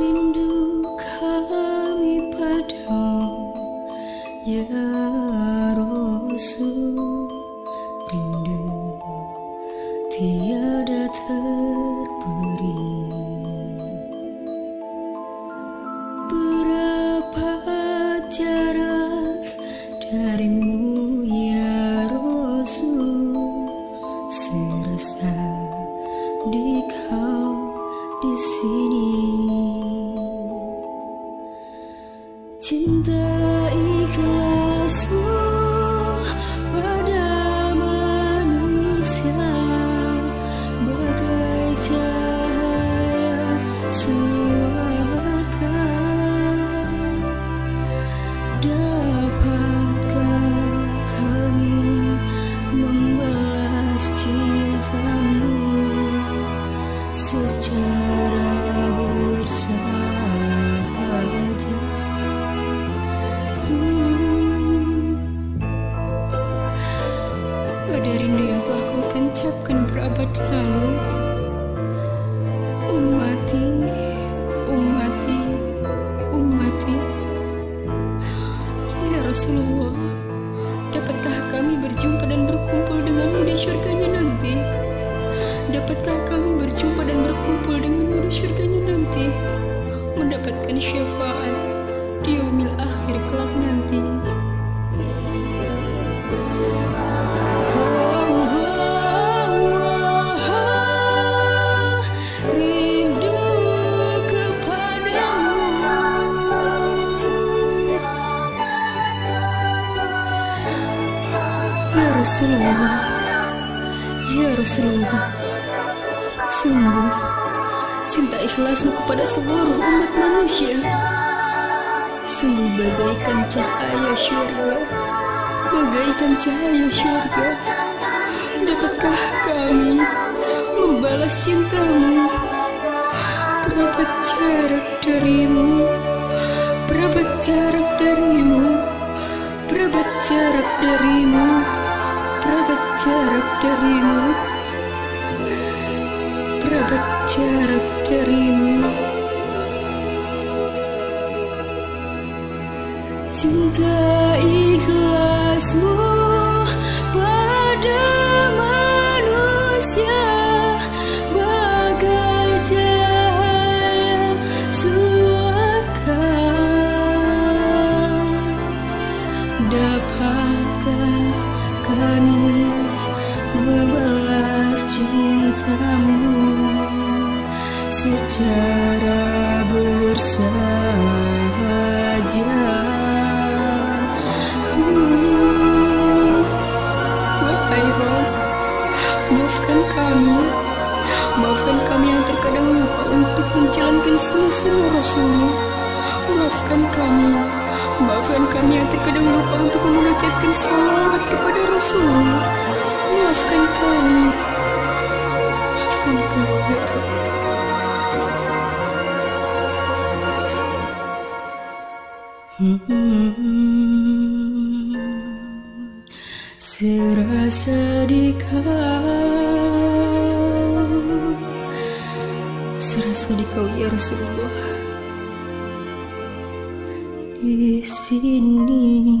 rindu kami padamu Ya Rasul Rindu tiada terperi Berapa jarak darimu ya Rasul Serasa di kau di sini. Cinta ikhlasmu pada manusia secara bersahaja? Hmm. Pada rindu yang telah kau tancapkan berabad lalu Ummati, ummati, ummati Ya Rasulullah Rasulullah. Ya Rasulullah. Sungguh Cinta ikhlasmu kepada seluruh umat manusia. Sungguh bagaikan cahaya syurga Bagaikan cahaya syurga Dapatkah kami membalas cintamu? Berapa jarak darimu? Berapa jarak darimu? Berapa jarak darimu Berapa jarak darimu. Berapa jarak darimu. Cinta ikhlasmu pada manusia. Bagai Dapatkah kami membalas cintamu secara bersahaja? Hmm. Wahai Rob, maafkan kami, maafkan kami yang terkadang lupa untuk menjalankan sunnah-sunnah Rasulmu. Maafkan kami, maafkan kami yang terkadang lupa untuk memunajatkan salawat kepada Rasulmu. Maafkan kami, maafkan kami ya. Hmm. Serasa di kau Serasa di kau ya Rasulullah Di sini